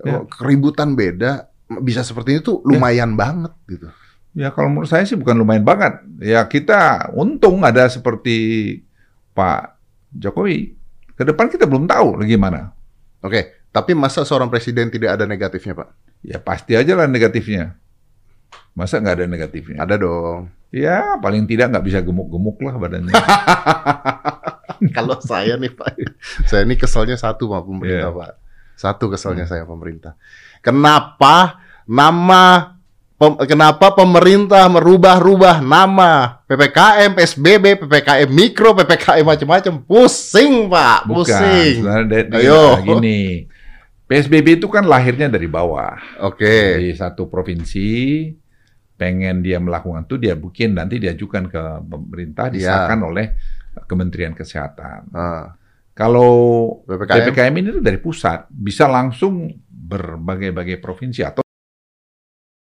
Ya. Keributan beda bisa seperti itu lumayan banget gitu. Ya kalau menurut saya sih bukan lumayan banget. Ya kita untung ada seperti Pak Jokowi. Ke depan kita belum tahu lagi gimana. Oke, tapi masa seorang presiden tidak ada negatifnya, Pak? Ya pasti aja lah negatifnya. Masa nggak ada negatifnya? Ada dong. Ya paling tidak nggak bisa gemuk-gemuk lah badannya. Kalau saya nih Pak, saya ini keselnya satu sama pemerintah Iya. Pak. Satu keselnya saya pemerintah. Kenapa nama pem- kenapa pemerintah merubah-rubah nama PPKM, PSBB, PPKM mikro, PPKM macam-macam? Pusing Pak, Bukan. pusing. Da- Ayo. gini. PSBB itu kan lahirnya dari bawah. Oke. Di satu provinsi pengen dia melakukan itu dia bikin nanti diajukan ke pemerintah Iya. disahkan oleh Kementerian Kesehatan. Ah, Kalau PPKM? PPKM ini dari pusat bisa langsung berbagai-bagai provinsi atau